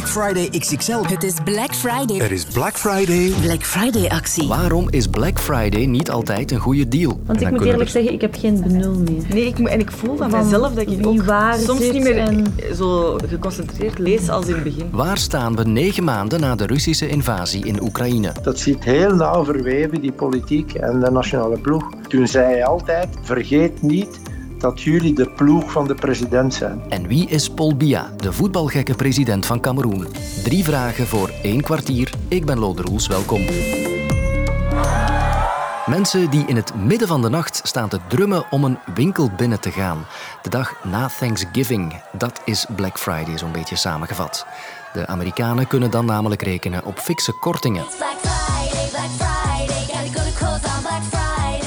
Black Friday XXL. Het is Black Friday. Er is Black Friday. Black Friday actie. Waarom is Black Friday niet altijd een goede deal? Want ik moet eerlijk zeggen, ik heb geen benul meer. Nee, ik, en ik voel van mezelf dat ik ook waar soms niet meer en- zo geconcentreerd lees als in het begin. Waar staan we negen maanden na de Russische invasie in Oekraïne? Dat zit heel nauw verweven, die politiek en de nationale ploeg. Toen zei hij altijd, vergeet niet dat jullie de ploeg van de president zijn. En wie is Paul Biya, de voetbalgekke president van Cameroen? Drie vragen voor één kwartier. Ik ben Lode Roels, welkom. Mensen die in het midden van de nacht staan te drummen om een winkel binnen te gaan. De dag na Thanksgiving, dat is Black Friday zo'n beetje samengevat. De Amerikanen kunnen dan namelijk rekenen op fikse kortingen. Black Friday, Black Friday,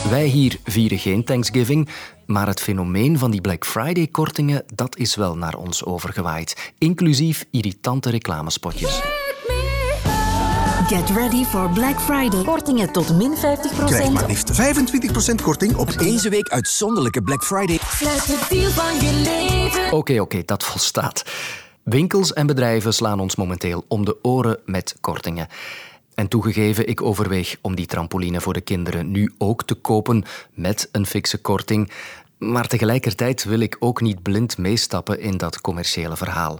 Wij hier vieren geen Thanksgiving, maar het fenomeen van die Black Friday-kortingen, dat is wel naar ons overgewaaid. Inclusief irritante reclamespotjes. Get ready for Black Friday. Kortingen tot min 50%. Krijg maar liefst 25% korting op deze week uitzonderlijke Black Friday. Sluit de deal van je leven. Oké, oké, dat volstaat. Winkels en bedrijven slaan ons momenteel om de oren met kortingen. En toegegeven, ik overweeg om die trampoline voor de kinderen nu ook te kopen met een fikse korting. Maar tegelijkertijd wil ik ook niet blind meestappen in dat commerciële verhaal.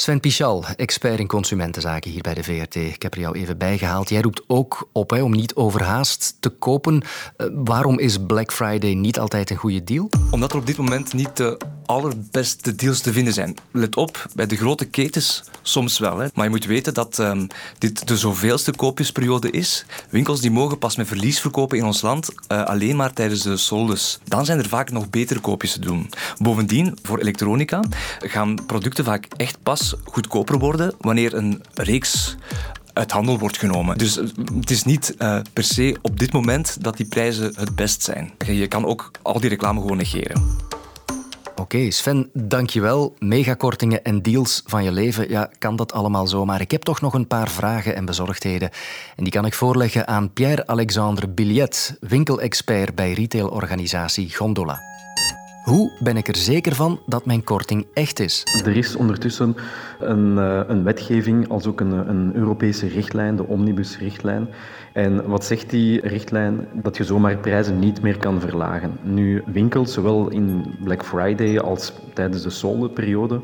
Sven Pichal, expert in consumentenzaken hier bij de VRT. Ik heb er jou even bijgehaald. Jij roept ook op hè, om niet overhaast te kopen. Eh, waarom is Black Friday niet altijd een goede deal? Omdat er op dit moment niet de allerbeste deals te vinden zijn. Let op, bij de grote ketens soms wel. Hè. Maar je moet weten dat ehm, dit de zoveelste koopjesperiode is. Winkels die mogen pas met verlies verkopen in ons land eh, alleen maar tijdens de soldes. Dan zijn er vaak nog betere koopjes te doen. Bovendien, voor elektronica gaan producten vaak echt pas goedkoper worden wanneer een reeks uit handel wordt genomen. Dus eh, het is niet eh, per se op dit moment dat die prijzen het best zijn. Je kan ook al die reclame gewoon negeren. Oké, Sven, dankjewel. Megakortingen en deals van je leven, ja, kan dat allemaal zo. Maar ik heb toch nog een paar vragen en bezorgdheden. En die kan ik voorleggen aan Pierre-Alexandre Billet, winkelexpert bij retailorganisatie Gondola. Hoe ben ik er zeker van dat mijn korting echt is? Er is ondertussen een, eh, een wetgeving, als ook een, een Europese richtlijn, de Omnibus-richtlijn. En wat zegt die richtlijn? Dat je zomaar prijzen niet meer kan verlagen. Nu, winkels, zowel in Black Friday als tijdens de soldeperiode,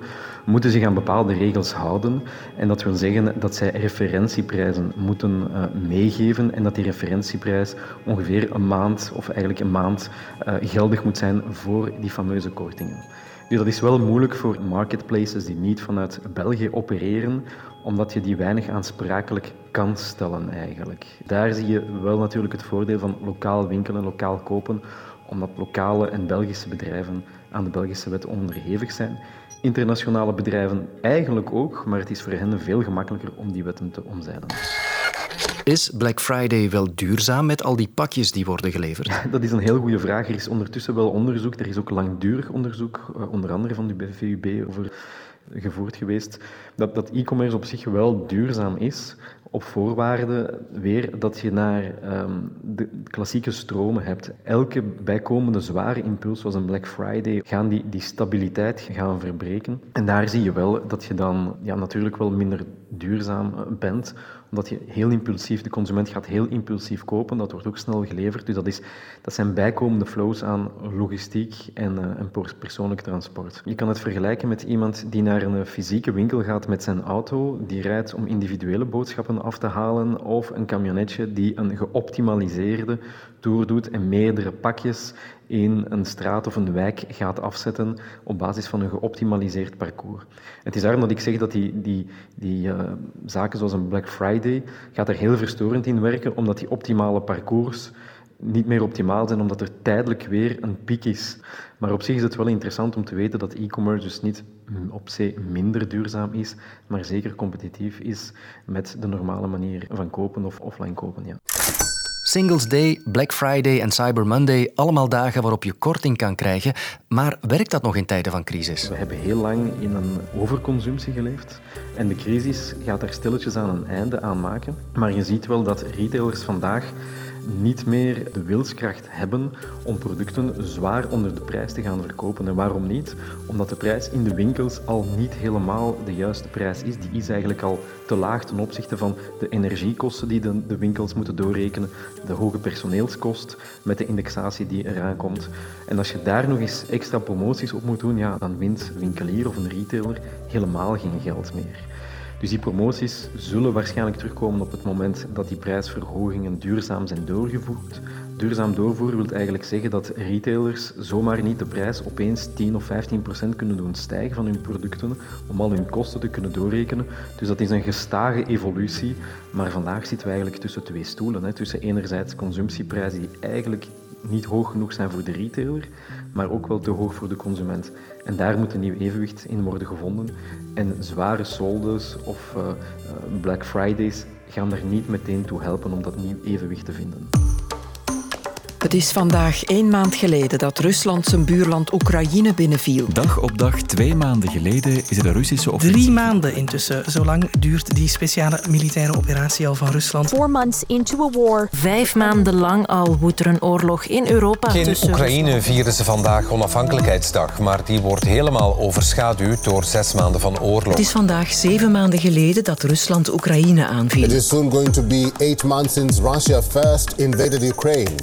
moeten zich aan bepaalde regels houden. En dat wil zeggen dat zij referentieprijzen moeten eh, meegeven en dat die referentieprijs ongeveer een maand, of eigenlijk een maand, eh, geldig moet zijn voor die fameuze kortingen. Nu, dat is wel moeilijk voor marketplaces die niet vanuit België opereren, omdat je die weinig aansprakelijk kan stellen eigenlijk. Daar zie je wel natuurlijk het voordeel van lokaal winkelen, lokaal kopen, omdat lokale en Belgische bedrijven aan de Belgische wet onderhevig zijn. Internationale bedrijven eigenlijk ook, maar het is voor hen veel gemakkelijker om die wetten te omzeilen. Is Black Friday wel duurzaam met al die pakjes die worden geleverd? Dat is een heel goede vraag. Er is ondertussen wel onderzoek, er is ook langdurig onderzoek, eh, onder andere van de VUB, over gevoerd geweest, dat, dat e-commerce op zich wel duurzaam is, op voorwaarde weer dat je naar ehm, de klassieke stromen hebt. Elke bijkomende zware impuls, zoals een Black Friday, gaan die, die stabiliteit gaan verbreken. En daar zie je wel dat je dan ja, natuurlijk wel minder duurzaam eh, bent, omdat je heel impulsief, de consument gaat heel impulsief kopen, dat wordt ook snel geleverd. Dus dat, is, dat zijn bijkomende flows aan logistiek en, en persoonlijk transport. Je kan het vergelijken met iemand die naar een fysieke winkel gaat met zijn auto, die rijdt om individuele boodschappen af te halen, of een camionetje die een geoptimaliseerde tour doet en meerdere pakjes in een straat of een wijk gaat afzetten op basis van een geoptimaliseerd parcours. Het is daarom dat ik zeg dat die, die, die uh, zaken zoals een Black Friday gaat er heel verstorend in werken, omdat die optimale parcours niet meer optimaal zijn, omdat er tijdelijk weer een piek is. Maar op zich is het wel interessant om te weten dat e-commerce dus niet op zee minder duurzaam is, maar zeker competitief is met de normale manier van kopen of offline kopen. Ja. Singles Day, Black Friday en Cyber Monday, allemaal dagen waarop je korting kan krijgen. Maar werkt dat nog in tijden van crisis? We hebben heel lang in een overconsumptie geleefd en de crisis gaat daar stilletjes aan een einde aan maken. Maar je ziet wel dat retailers vandaag niet meer de wilskracht hebben om producten zwaar onder de prijs te gaan verkopen. En waarom niet? Omdat de prijs in de winkels al niet helemaal de juiste prijs is. Die is eigenlijk al te laag ten opzichte van de energiekosten die de, de winkels moeten doorrekenen, de hoge personeelskost met de indexatie die eraan komt. En als je daar nog eens extra promoties op moet doen, ja, dan wint winkelier of een retailer helemaal geen geld meer. Dus die promoties zullen waarschijnlijk terugkomen op het moment dat die prijsverhogingen duurzaam zijn doorgevoerd. Duurzaam doorvoeren wil eigenlijk zeggen dat retailers zomaar niet de prijs opeens 10 of 15 procent kunnen doen stijgen van hun producten om al hun kosten te kunnen doorrekenen. Dus dat is een gestage evolutie, maar vandaag zitten we eigenlijk tussen twee stoelen. Hè. Tussen enerzijds consumptieprijzen die eigenlijk niet hoog genoeg zijn voor de retailer, maar ook wel te hoog voor de consument. En daar moet een nieuw evenwicht in worden gevonden. En zware soldes of uh, Black Fridays gaan daar niet meteen toe helpen om dat nieuw evenwicht te vinden. Het is vandaag één maand geleden dat Rusland zijn buurland Oekraïne binnenviel. Dag op dag, twee maanden geleden, is er de Russische offensief. Drie maanden intussen. Zo lang duurt die speciale militaire operatie al van Rusland. Four months into a war. Vijf maanden lang al woedt er een oorlog in Europa. In Oekraïne vieren ze vandaag onafhankelijkheidsdag, maar die wordt helemaal overschaduwd door zes maanden van oorlog. Het is vandaag zeven maanden geleden dat Rusland Oekraïne aanviel. It is soon going to be eight months since Russia first invaded Ukraine.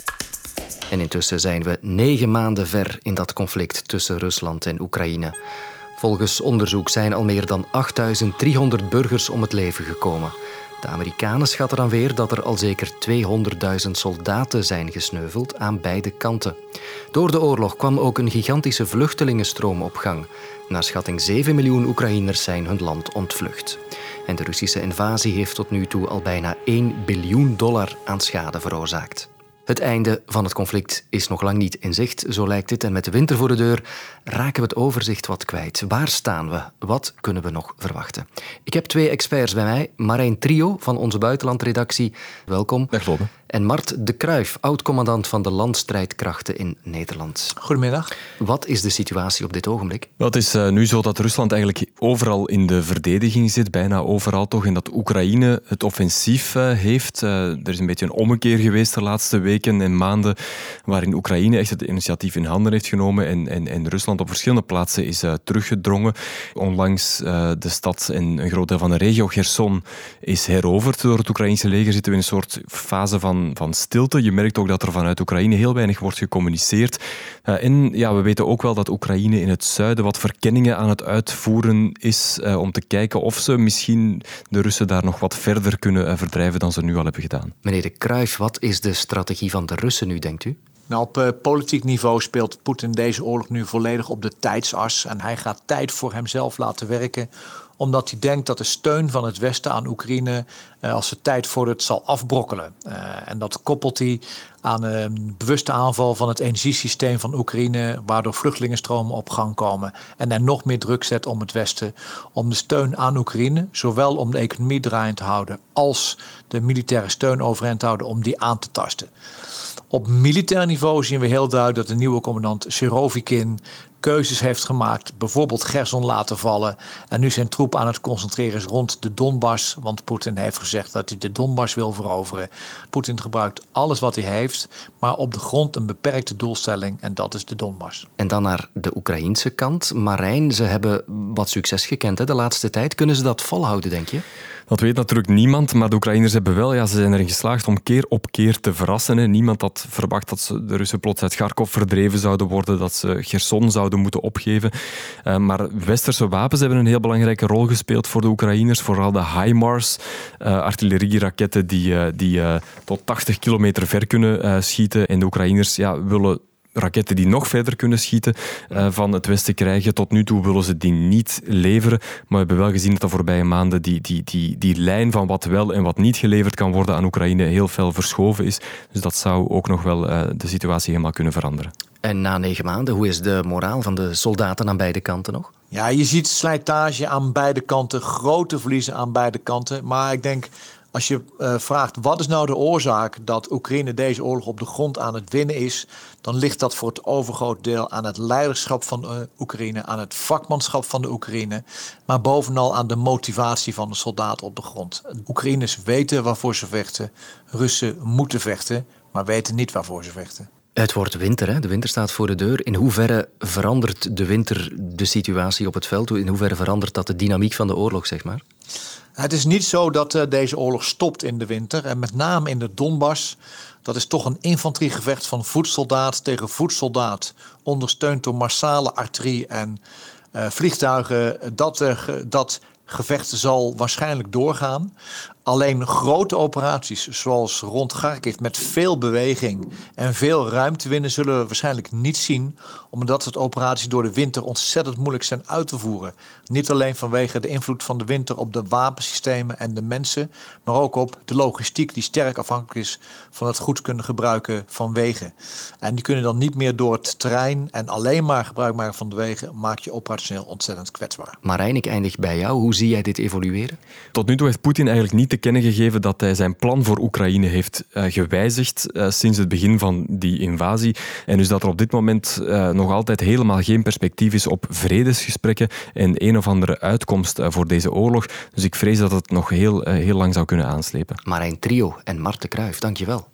En intussen zijn we negen maanden ver in dat conflict tussen Rusland en Oekraïne. Volgens onderzoek zijn al meer dan 8300 burgers om het leven gekomen. De Amerikanen schatten dan weer dat er al zeker 200.000 soldaten zijn gesneuveld aan beide kanten. Door de oorlog kwam ook een gigantische vluchtelingenstroom op gang. Naar schatting 7 miljoen Oekraïners zijn hun land ontvlucht. En de Russische invasie heeft tot nu toe al bijna 1 biljoen dollar aan schade veroorzaakt. Het einde van het conflict is nog lang niet in zicht, zo lijkt het. En met de winter voor de deur raken we het overzicht wat kwijt. Waar staan we? Wat kunnen we nog verwachten? Ik heb twee experts bij mij. Marijn Trio van onze buitenlandredactie. Welkom. Dag Lobbe. En Mart de Kruif, oud-commandant van de landstrijdkrachten in Nederland. Goedemiddag. Wat is de situatie op dit ogenblik? Wel, het is uh, nu zo dat Rusland eigenlijk overal in de verdediging zit, bijna overal toch, en dat Oekraïne het offensief uh, heeft. Uh, er is een beetje een ommekeer geweest de laatste weken en maanden, waarin Oekraïne echt het initiatief in handen heeft genomen en, en, Rusland op verschillende plaatsen is teruggedrongen. Onlangs de stad en een groot deel van de regio Gerson is heroverd door het Oekraïnse leger. Zitten we in een soort fase van van, stilte. Je merkt ook dat er vanuit Oekraïne heel weinig wordt gecommuniceerd. Uh, en ja, we weten ook wel dat Oekraïne in het zuiden wat verkenningen aan het uitvoeren is uh, om te kijken of ze misschien de Russen daar nog wat verder kunnen uh, verdrijven dan ze nu al hebben gedaan. Meneer de Kruijf, wat is de strategie van de Russen nu, denkt u? Nou, op uh, politiek niveau speelt Poetin deze oorlog nu volledig op de tijdsas. En hij gaat tijd voor hemzelf laten werken omdat hij denkt dat de steun van het Westen aan Oekraïne, uh, als de tijd voor het zal afbrokkelen. Uh, en dat koppelt hij aan een bewuste aanval van het energiesysteem van Oekraïne, waardoor vluchtelingenstromen op gang komen. En er nog meer druk zet om het Westen om de steun aan Oekraïne, zowel om de economie draaiend te houden, als de militaire steun overeind te houden, om die aan te tasten. Op militair niveau zien we heel duidelijk dat de nieuwe commandant Surovikin keuzes heeft gemaakt. Bijvoorbeeld Gerson laten vallen. En nu zijn troep aan het concentreren is rond de Donbass. Want Poetin heeft gezegd dat hij de Donbass wil veroveren. Poetin gebruikt alles wat hij heeft. Maar op de grond een beperkte doelstelling. En dat is de Donbass. En dan naar de Oekraïnse kant. Marijn, ze hebben wat succes gekend hè, de laatste tijd. Kunnen ze dat volhouden, denk je? Dat weet natuurlijk niemand, maar de Oekraïners hebben wel, ja, ze zijn erin geslaagd om keer op keer te verrassen. Niemand had verwacht dat ze de Russen plots uit Kharkov verdreven zouden worden, dat ze Gerson zouden moeten opgeven. Uh, maar westerse wapens hebben een heel belangrijke rol gespeeld voor de Oekraïners, vooral de HIMARS, uh, artillerieraketten die, uh, die tot 80 kilometer ver kunnen schieten. En de Oekraïners ja, willen raketten die nog verder kunnen schieten uh, van het Westen krijgen. Tot nu toe willen ze die niet leveren. Maar we hebben wel gezien dat de voorbije maanden die, die, die, die lijn van wat wel en wat niet geleverd kan worden aan Oekraïne heel veel verschoven is. Dus dat zou ook nog wel uh, de situatie helemaal kunnen veranderen. En na negen maanden, hoe is de moraal van de soldaten aan beide kanten nog? Ja, je ziet slijtage aan beide kanten, grote verliezen aan beide kanten. Maar ik denk als je uh, vraagt wat is nou de oorzaak dat Oekraïne deze oorlog op de grond aan het winnen is, dan ligt dat voor het overgroot deel aan het leiderschap van uh, Oekraïne, aan het vakmanschap van de Oekraïne, maar bovenal aan de motivatie van de soldaat op de grond. Oekraïners weten waarvoor ze vechten, Russen moeten vechten, maar weten niet waarvoor ze vechten. Het wordt winter, hè? de winter staat voor de deur. In hoeverre verandert de winter de situatie op het veld? In hoeverre verandert dat de dynamiek van de oorlog, zeg maar? Het is niet zo dat uh, deze oorlog stopt in de winter. En met name in de Donbass, dat is toch een infanteriegevecht van voetsoldaat tegen voetsoldaat. Ondersteund door massale artillerie en uh, vliegtuigen. Dat, uh, dat gevecht zal waarschijnlijk doorgaan. Alleen grote operaties zoals rond Kharkiv met veel beweging en veel ruimte winnen zullen we waarschijnlijk niet zien. Omdat het operaties door de winter ontzettend moeilijk zijn uit te voeren. Niet alleen vanwege de invloed van de winter op de wapensystemen en de mensen. Maar ook op de logistiek die sterk afhankelijk is van het goed kunnen gebruiken van wegen. En die kunnen dan niet meer door het terrein en alleen maar gebruik maken van de wegen. Maak je operationeel ontzettend kwetsbaar. Marijn, ik eindig bij jou. Hoe zie jij dit evolueren? Tot nu toe heeft Poetin eigenlijk niet te kennen gegeven dat hij zijn plan voor Oekraïne heeft uh, gewijzigd uh, sinds het begin van die invasie. En dus dat er op dit moment uh, nog altijd helemaal geen perspectief is op vredesgesprekken en een of andere uitkomst voor deze oorlog. Dus ik vrees dat het nog heel, heel lang zou kunnen aanslepen. Marijn Trio en Marten Kruijf, dankjewel.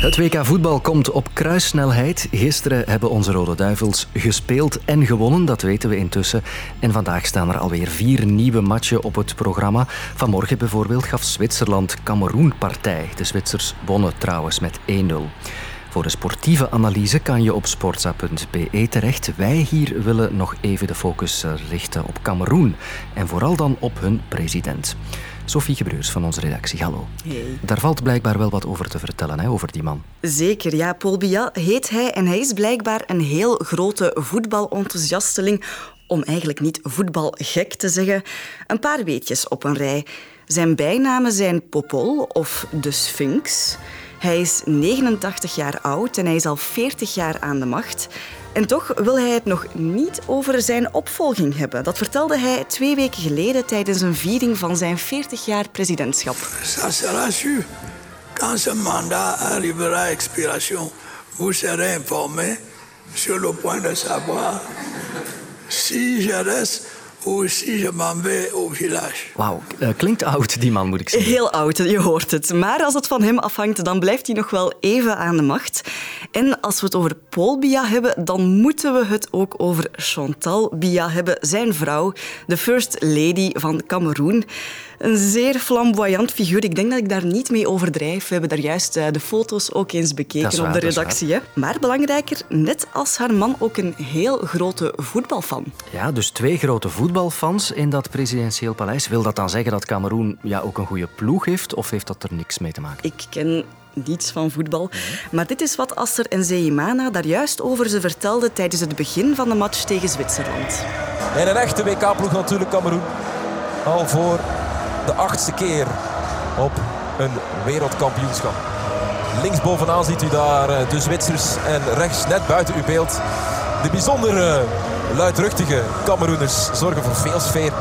Het WK voetbal komt op kruissnelheid. Gisteren hebben onze Rode Duivels gespeeld en gewonnen, dat weten we intussen. En vandaag staan er alweer vier nieuwe matchen op het programma. Vanmorgen bijvoorbeeld gaf Zwitserland Cameroen partij. De Zwitsers wonnen trouwens met 1-0. Voor de sportieve analyse kan je op sportza.be terecht. Wij hier willen nog even de focus richten op Cameroen en vooral dan op hun president. Sophie Gebreurs van onze redactie, hallo. Hey. Daar valt blijkbaar wel wat over te vertellen, hè, over die man. Zeker, ja. Paul Biya heet hij en hij is blijkbaar een heel grote voetbalenthusiasteling. Om eigenlijk niet voetbalgek te zeggen. Een paar weetjes op een rij. Zijn bijnamen zijn Popol of de Sphinx. Hij is 89 jaar oud en hij is al 40 jaar aan de macht. En toch wil hij het nog niet over zijn opvolging hebben. Dat vertelde hij twee weken geleden tijdens een viering van zijn 40 jaar presidentschap. Ça sera. Quand ce mandat arrivera à expiration, vous serez informé sur le point de savoir si je reste Wauw, uh, klinkt oud, die man, moet ik zeggen. Heel oud, je hoort het. Maar als het van hem afhangt, dan blijft hij nog wel even aan de macht. En als we het over Paul Biya hebben, dan moeten we het ook over Chantal Biya hebben, zijn vrouw, de first lady van Cameroen. Een zeer flamboyant figuur. Ik denk dat ik daar niet mee overdrijf. We hebben daar juist de foto's ook eens bekeken waar, op de redactie. Hè? Maar belangrijker, net als haar man ook een heel grote voetbalfan. Ja, dus twee grote voetbalfans in dat presidentieel paleis. Wil dat dan zeggen dat Cameroen ja, ook een goede ploeg heeft? Of heeft dat er niks mee te maken? Ik ken niets van voetbal. Maar dit is wat Asser en Zeimana daar juist over ze vertelde tijdens het begin van de match tegen Zwitserland. En een echte WK-ploeg natuurlijk, Cameroen. Al voor de achtste keer op een wereldkampioenschap. Links bovenaan ziet u daar de Zwitsers en rechts net buiten uw beeld de bijzonder luidruchtige Cameroeners zorgen voor veel sfeer.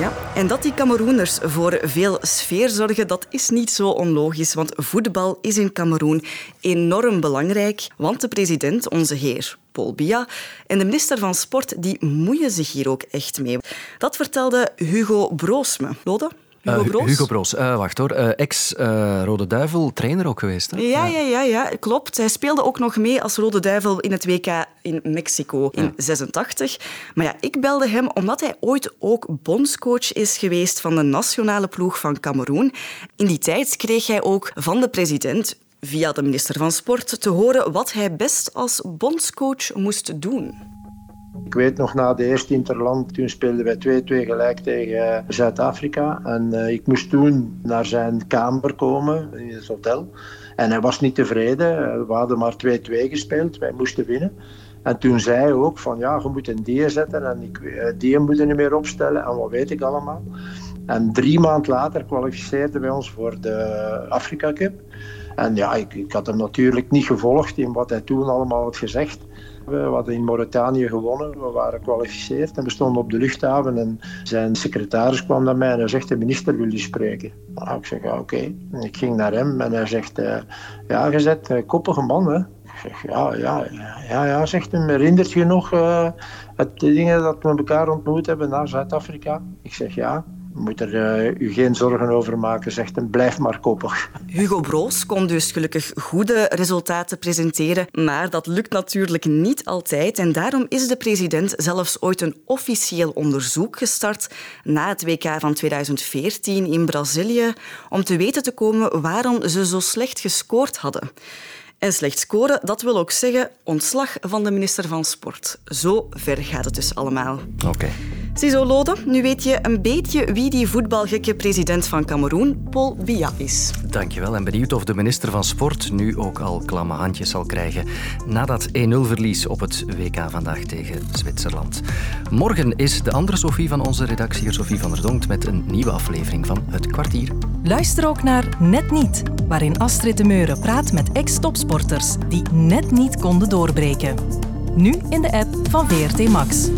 Ja, en dat die Cameroeners voor veel sfeer zorgen, dat is niet zo onlogisch, want voetbal is in Cameroen enorm belangrijk, want de president, onze heer Paul Biya, en de minister van Sport, die moeien zich hier ook echt mee. Dat vertelde Hugo Broos me. Lode? Hugo Broos? Uh, Hugo Broos, uh, wacht hoor. Uh, Ex-Rode Duivel, trainer ook geweest. Hè? Ja, ja, ja, ja, klopt. Hij speelde ook nog mee als Rode Duivel in het WK in Mexico in ja. 86. Maar ja, ik belde hem omdat hij ooit ook bondscoach is geweest van de nationale ploeg van Cameroen. In die tijd kreeg hij ook van de president via de minister van Sport te horen wat hij best als bondscoach moest doen. Ik weet nog na de eerste Interland, toen speelden wij 2-2 gelijk tegen Zuid-Afrika. En uh, ik moest toen naar zijn kamer komen in het hotel. En hij was niet tevreden. We hadden maar 2-2 gespeeld. Wij moesten winnen. En toen zei hij ook van ja, je moet een die zetten en ik, die moet je niet meer opstellen en wat weet ik allemaal. En drie maanden later kwalificeerden wij ons voor de Afrika Cup. En ja, ik, ik had hem natuurlijk niet gevolgd in wat hij toen allemaal had gezegd. We hadden in Mauritanië gewonnen, we waren gekwalificeerd en we stonden op de luchthaven en zijn secretaris kwam naar mij en hij zegt de minister wil je spreken. Nou, ik zeg ja, oké. Okay. Ik ging naar hem en hij zegt uh, ja, je bent koppige man. Ik zeg ja, ja, ja, ja, zegt hem, herinnert je nog de dingen dat we elkaar ontmoet hebben naar Zuid-Afrika? Ik zeg ja. Je moet er uh, u geen zorgen over maken, zegt hem. Blijf maar koppig. Hugo Broos kon dus gelukkig goede resultaten presenteren, maar dat lukt natuurlijk niet altijd. En daarom is de president zelfs ooit een officieel onderzoek gestart na het WK van 2014 in Brazilië om te weten te komen waarom ze zo slecht gescoord hadden. En slecht scoren, dat wil ook zeggen ontslag van de minister van Sport. Zo ver gaat het dus allemaal. Oké. Okay. Ziezo Lode, nu weet je een beetje wie die voetbalgekke president van Cameroen, Paul Biya, is. Dankjewel. En benieuwd of de minister van Sport nu ook al klamme handjes zal krijgen na dat 1-0-verlies op het WK vandaag tegen Zwitserland. Morgen is de andere Sophie van onze redactie, hier Sophie van der Donkt, met een nieuwe aflevering van Het Kwartier. Luister ook naar Net Niet, waarin Astrid de Meuren praat met ex-topsporters die net niet konden doorbreken. Nu in de app van VRT Max.